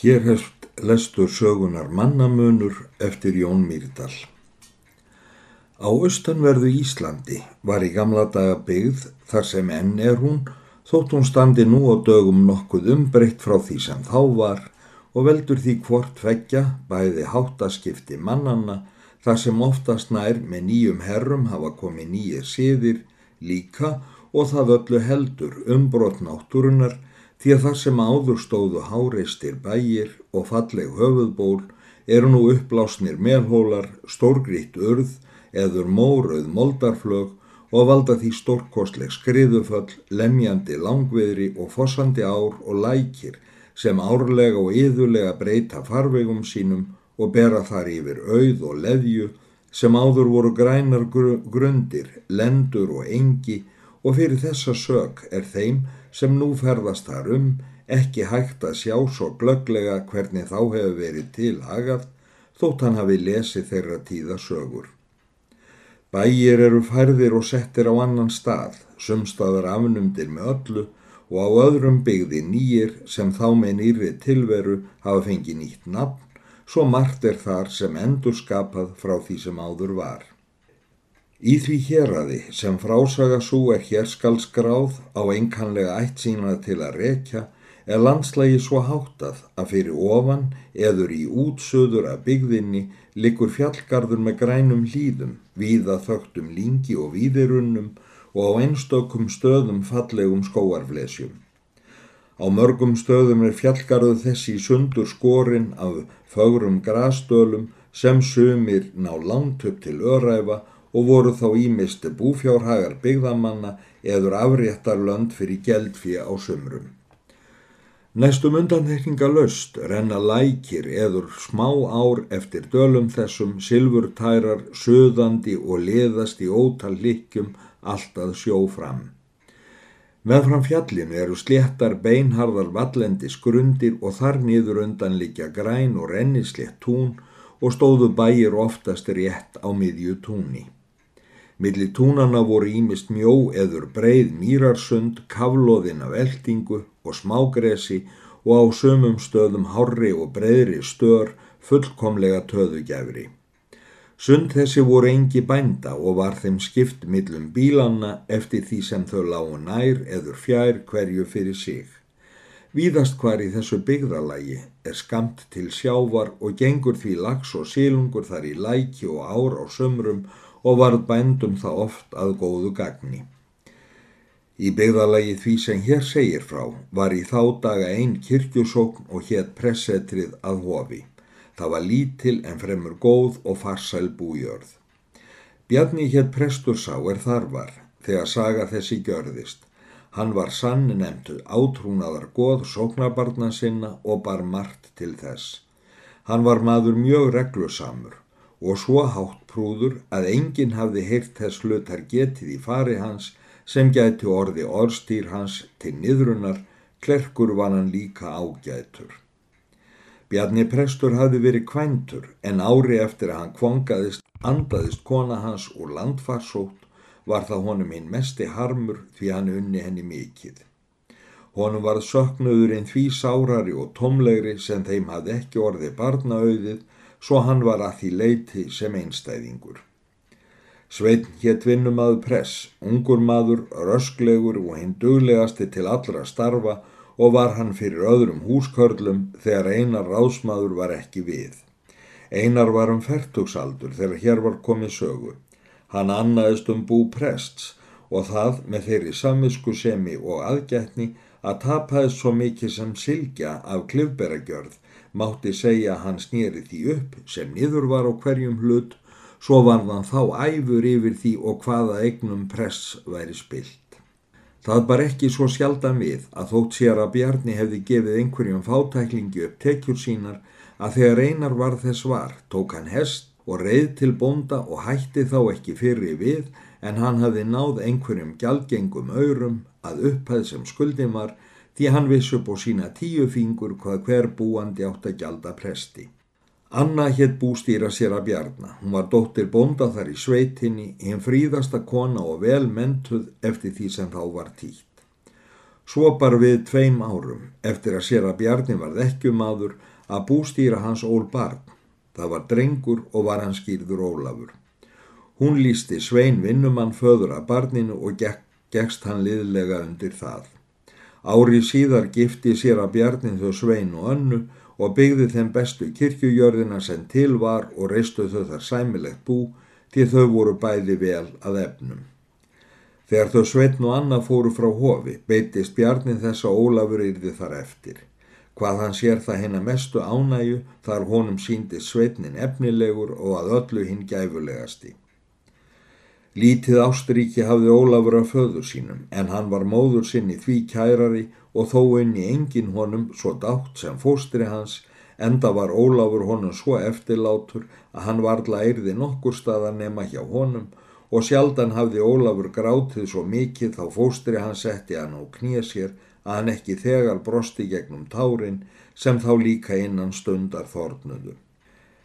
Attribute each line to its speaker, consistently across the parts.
Speaker 1: Hér hefst lestur sögunar mannamunur eftir Jón Mýrdal. Á austanverðu Íslandi var í gamla daga byggð þar sem enn er hún, þótt hún standi nú á dögum nokkuð umbreytt frá því sem þá var og veldur því hvort veggja bæði háttaskipti mannanna þar sem oftast nær með nýjum herrum hafa komið nýjir siðir líka og það öllu heldur umbrott náttúrunar því að þar sem áður stóðu háreistir bægir og falleg höfuðból eru nú uppblásnir melhólar, stórgritt urð, eður mórauð moldarflög og valda því stórkostleg skriðuföll, lemjandi langviðri og fossandi ár og lækir sem árlega og yðulega breyta farvegum sínum og bera þar yfir auð og leðju sem áður voru grænar grundir, lendur og engi og fyrir þessa sög er þeim sem nú ferðast þar um ekki hægt að sjá svo glögglega hvernig þá hefur verið tilhagað þótt hann hafi lesið þeirra tíða sögur. Bægir eru færðir og settir á annan stað, sumstaðar afnumdir með öllu og á öðrum byggði nýjir sem þá með nýri tilveru hafa fengið nýtt nafn, svo margt er þar sem endur skapað frá því sem áður var. Í því hérraði sem frásaga svo er hér skal skráð á einkanlega ætt sína til að rekja er landslægi svo háttað að fyrir ofan eður í útsöður að byggðinni likur fjallgarður með grænum hlýðum, víða þögtum lingi og víðirunnum og á einstökum stöðum fallegum skóarflesjum. Á mörgum stöðum er fjallgarðu þessi sundur skorinn af fögrum grastölum sem sumir ná langt upp til öræfa og voru þá ímist búfjárhagar byggðamanna eður afréttar lönd fyrir geldfí á sumrum. Næstum undanþekninga löst renna lækir eður smá ár eftir dölum þessum silfurtærar, söðandi og leðast í ótal likjum allt að sjó fram. Meðfram fjallinu eru sléttar beinharðar vallendis grundir og þar niður undan líka græn og rennislegt tún og stóðu bæir oftast rétt á miðju túni. Millir túnana voru ímist mjó eður breið mýrarsund, kavloðin af eldingu og smágresi og á sömum stöðum hárri og breiðri stör fullkomlega töðugjafri. Sund þessi voru engi bænda og var þeim skipt millum bílanna eftir því sem þau lágu nær eður fjær hverju fyrir sig. Víðast hvar í þessu byggðalagi er skamt til sjávar og gengur því lags og sílungur þar í læki og ár á sömrum og varð bændum það oft að góðu gagni. Í byggðalagi því sem hér segir frá var í þá daga einn kirkjusókn og hétt pressetrið að hofi. Það var lítil en fremur góð og farsæl bújörð. Bjarni hétt prestur sá er þar var þegar saga þessi gjörðist. Hann var sann nefntu átrúnaðar goð sóknabarna sinna og bar margt til þess. Hann var maður mjög reglusamur og svo hátt prúður að enginn hafði heyrt þess hlutar getið í fari hans sem gæti orði orðstýr hans til niðrunar, klerkur var hann líka ágætur. Bjarni prestur hafði verið kvæntur en ári eftir að hann kvongaðist, andaðist kona hans úr landfarsótt var það honum hinn mesti harmur því hann unni henni mikill. Honum varð söknuðurinn því sárari og tomlegri sem þeim hafði ekki orði barnaauðið svo hann var að því leiti sem einstæðingur. Sveitn hétt vinnumadur press, ungur maður, rösklegur og hinn duglegasti til allra starfa og var hann fyrir öðrum húskörlum þegar einar ráðsmaður var ekki við. Einar var um færtugsaldur þegar hér var komið sögu. Hann annaðist um bú prests og það með þeirri samisku semi og aðgætni að tapaðist svo mikið sem silgja af klifberagjörð mátti segja að hann snýri því upp sem niður var á hverjum hlut, svo var þann þá æfur yfir því og hvaða eignum press væri spilt. Það bar ekki svo sjaldan við að þótt sér að Bjarni hefði gefið einhverjum fátæklingi upp tekjur sínar að þegar einar var þess var, tók hann hest og reið til bonda og hætti þá ekki fyrir við en hann hafði náð einhverjum gjaldgengum aurum að upphæð sem skuldin var því hann viss upp á sína tíu fingur hvað hver búandi átt að gjalda presti. Anna hétt bústýra sér að bjarna. Hún var dóttir bonda þar í sveitinni, hinn fríðasta kona og vel mentuð eftir því sem þá var títt. Svo bar við tveim árum eftir að sér að Bjarni varð ekki maður að bústýra hans ól barn. Það var drengur og var hans skýrður Ólafur. Hún lísti Svein vinnumann föður að barninu og gekk, gekkst hann liðlega undir það. Ári síðar gifti sér að Bjarnin þau Svein og önnu og byggði þeim bestu kirkjujörðina sem til var og reistu þau þar sæmilegt bú til þau voru bæði vel að efnum. Þegar þau Sveitn og Anna fóru frá hofi beitist Bjarnin þess að Ólafur yrði þar eftir. Hvað hann sér það hennar mestu ánægu þar honum síndi Sveitnin efnilegur og að öllu hinn gæfulegasti. Lítið Ásturíki hafði Ólafur af föður sínum en hann var móður sinni því kærari og þó unni engin honum svo dátt sem fóstri hans enda var Ólafur honum svo eftirlátur að hann varla eirði nokkur staðar nema hjá honum og sjaldan hafði Ólafur grátið svo mikið þá fóstri hann setti hann á knýja sér að hann ekki þegar brosti gegnum tárin sem þá líka innan stundar þornuðu.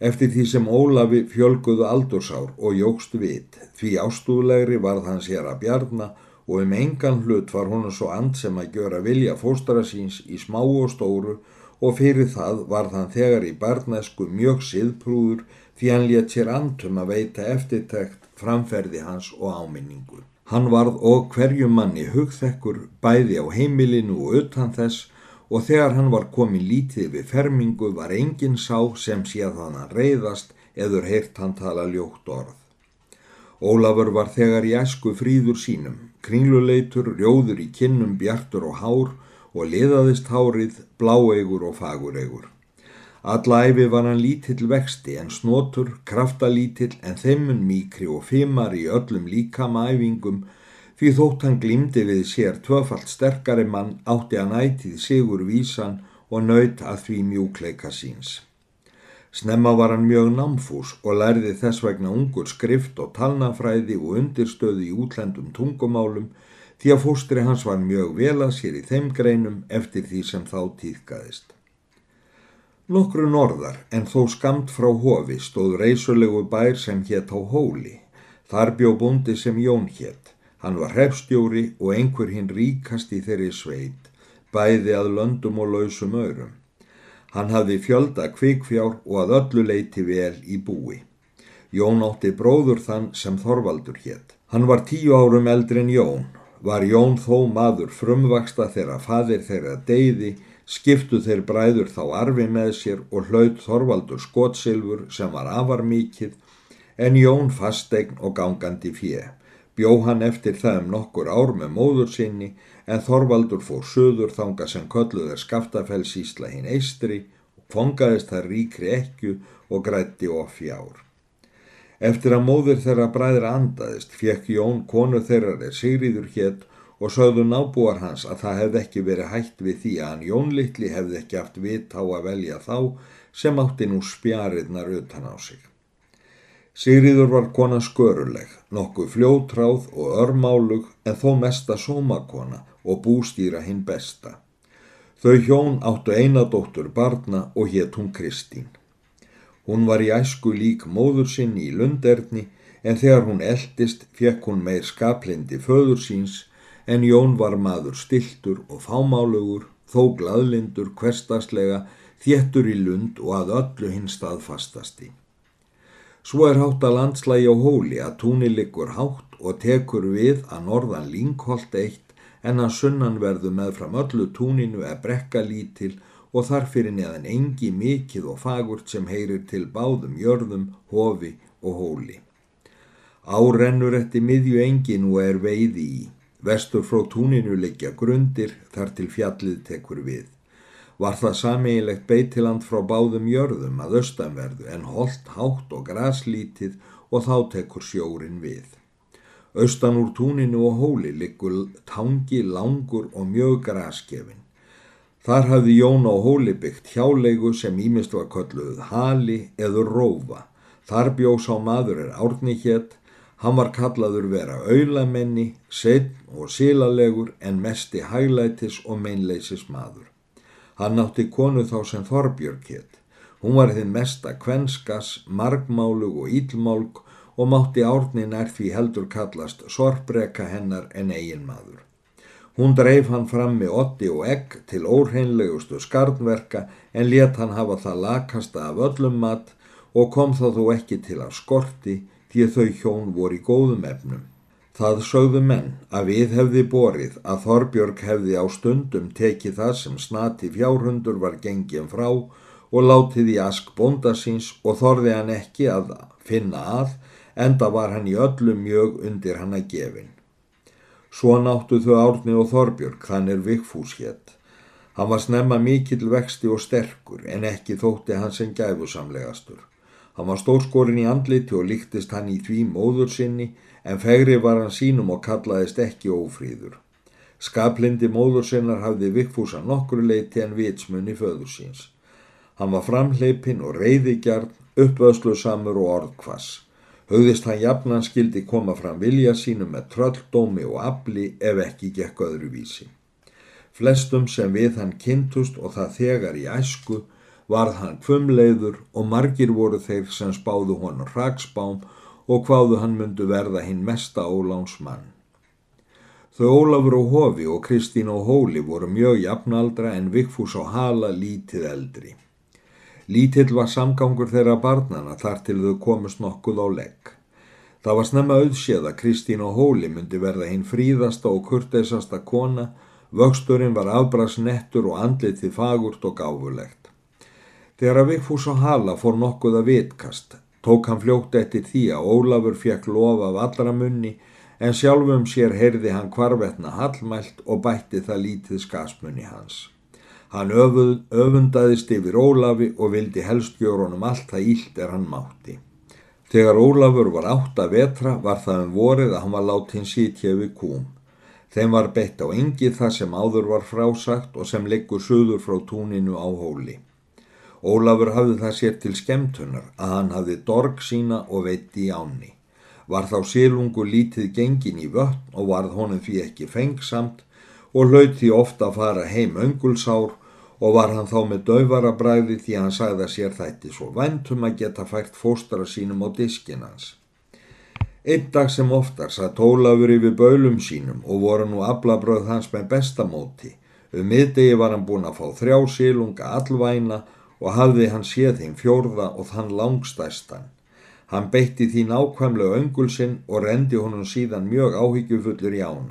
Speaker 1: Eftir því sem Ólafi fjölguðu aldursár og jógst vit, því ástúðlegri varð hans hér að bjarna og um engan hlut var hún svo and sem að gjöra vilja fóstara síns í smá og stóru og fyrir það var þann þegar í barnesku mjög siðprúður því hann létt sér andum að veita eftirtækt framferði hans og áminningu. Hann varð og hverju manni hugþekkur bæði á heimilinu og utan þess og þegar hann var komin lítið við fermingu var engin sá sem séð hann að reyðast eður heyrt hann tala ljótt orð. Ólafur var þegar í æsku fríður sínum, kringluleitur, rjóður í kinnum, bjartur og hár og liðaðist hárið, bláeigur og fagureigur. Alla æfi var hann lítill vexti en snotur, kraftalítill en þeimun míkri og fimar í öllum líkama æfingum því þótt hann glimdi við sér tvöfalt sterkari mann átti hann ætið sigur vísan og naut að því mjúkleika síns. Snemma var hann mjög námfús og lærði þess vegna ungur skrift og talnafræði og undirstöði í útlendum tungumálum því að fóstri hans var mjög vel að sér í þeim greinum eftir því sem þá týðkaðist. Nokkru norðar en þó skamt frá hofi stóð reysulegu bær sem hétt á hóli. Þar bjó búndi sem Jón hétt. Hann var hrefstjóri og einhver hinn ríkast í þeirri sveit, bæði að löndum og lausum örum. Hann hafði fjölda kvikfjár og að öllu leiti vel í búi. Jón átti bróður þann sem Þorvaldur hétt. Hann var tíu árum eldri en Jón. Var Jón þó maður frumvaksta þegar fadir þeirra deyði, skiptu þeir bræður þá arfi með sér og hlaut Þorvaldur skotsilfur sem var afar mikið, en Jón fastegn og gangandi fjö. Bjó hann eftir það um nokkur ár með móður sinni en Þorvaldur fór söður þanga sem kölluð er skaftafells ísla hinn eistri og fongaðist þar ríkri ekju og grætti of fjár. Eftir að móður þeirra bræðra andaðist fekk Jón konu þeirrar er Sigriður hétt og sögðu nábúar hans að það hefði ekki verið hægt við því að hann Jón Littli hefði ekki haft vit á að velja þá sem átti nú spjarirnar utan á sig. Sigriður var kona sköruleg, nokkuð fljótráð og örmálug en þó mesta sómakona og bústýra hinn besta. Þau hjón áttu einadóttur barna og hétt hún Kristín. Hún var í æsku lík móður sinni í lunderni en þegar hún eldist fekk hún meir skaplindi föður síns en Jón var maður stiltur og fámálugur, þó gladlindur, hverstaslega, þéttur í lund og að öllu hinn staðfastasti. Svo er hátt að landslægi á hóli að túni liggur hátt og tekur við að norðan língholt eitt en að sunnan verðu með fram öllu túninu eða brekka lítil og þar fyrir neðan engi mikið og fagurt sem heyrir til báðum jörðum, hofi og hóli. Árennur eftir miðju engin og er veiði í. Vestur frá túninu liggja grundir þar til fjallið tekur við. Var það sameinlegt beitiland frá báðum jörðum að austanverðu en holdt hátt og graslítið og þá tekur sjórin við. Austan úr túninu og hóli liggur tangi langur og mjög graskefin. Þar hafði Jón á hóli byggt hjálegu sem ímist var kölluð hali eður rófa. Þar bjós á maður er árni hétt, hann var kallaður vera auðlamenni, setn og sílalegur en mesti hæglætis og meinleisis maður. Hann átti konu þá sem Þorbjörg hétt. Hún var þinn mesta kvenskas, margmálug og ílmálg og mátti árnin er því heldur kallast sorbreka hennar en eigin maður. Hún dreif hann fram með otti og egg til óhreinlegustu skarnverka en let hann hafa það lakasta af öllum mat og kom það þó ekki til að skorti því þau hjón voru í góðum efnum. Það sögðu menn að við hefði borið að Þorbjörg hefði á stundum tekið það sem snati fjárhundur var gengið frá og látið í ask bóndasins og þorði hann ekki að finna að enda var hann í öllum mjög undir hann að gefin. Svo náttu þau Árni og Þorbjörg, þann er Vigfús hétt. Hann var snemma mikill vexti og sterkur en ekki þótti hann sem gæfusamlegastur. Hann var stórskorinn í andliti og líktist hann í því móður sinni en fegri var hann sínum og kallaðist ekki ófríður. Skaplindi móður sinnar hafði Vigfúsa nokkru leiti en vitsmunni föður síns. Hann var framleipin og reyðigjarn, uppöðslu samur og orðkvass. Hauðist hann jafnan skildi koma fram vilja sínum með trölldómi og afli ef ekki gekk öðru vísi. Flestum sem við hann kynntust og það þegar í æsku varð hann kvumleiður og margir voru þeir sem spáðu honum hragsbám og hvaðu hann myndu verða hinn mesta ólánsmann. Þau Ólafur og Hofi og Kristín og Hóli voru mjög jafnaldra en Vigfús og Hala lítið eldri. Lítill var samgangur þeirra barnana þar til þau komust nokkuð á legg. Það var snemma auðséð að Kristín og Hóli myndi verða hinn fríðasta og kurteisasta kona, vöxturinn var afbraksnettur og andlitið fagurt og gáfulegt. Þegar að Vigfús og Hala fór nokkuð að vitkast, tók hann fljótt eftir því að Ólafur fekk lofa af allra munni en sjálfum sér heyrði hann kvarvetna hallmælt og bætti það lítið skasmunni hans. Hann öfuð, öfundaðist yfir Ólafi og vildi helst gjóra honum allt það ílt er hann mátti. Þegar Ólafur var átt að vetra var það um vorið að hann var látt hins sítja við kúm. Þeim var beitt á engi það sem áður var frásagt og sem liggur söður frá túninu á hóli. Ólafur hafði það sér til skemtunar að hann hafði dorg sína og veitti í áni. Var þá sílungu lítið gengin í vötn og varð honum því ekki fengsamt og hlaut því ofta að fara heim öngulsár og var hann þá með döfara bræði því hann sagði að sér þætti svo vendum að geta fært fóstra sínum á diskinans. Einn dag sem oftar satt Ólafur yfir baulum sínum og voru nú aflabröð hans með bestamóti. Um middegi var hann búin að fá þrjá sílunga allvæna og hafði hann séð þeim fjórða og þann langstæstan. Hann beitti því nákvæmlega öngulsinn og rendi honum síðan mjög áhyggjufullur í ána.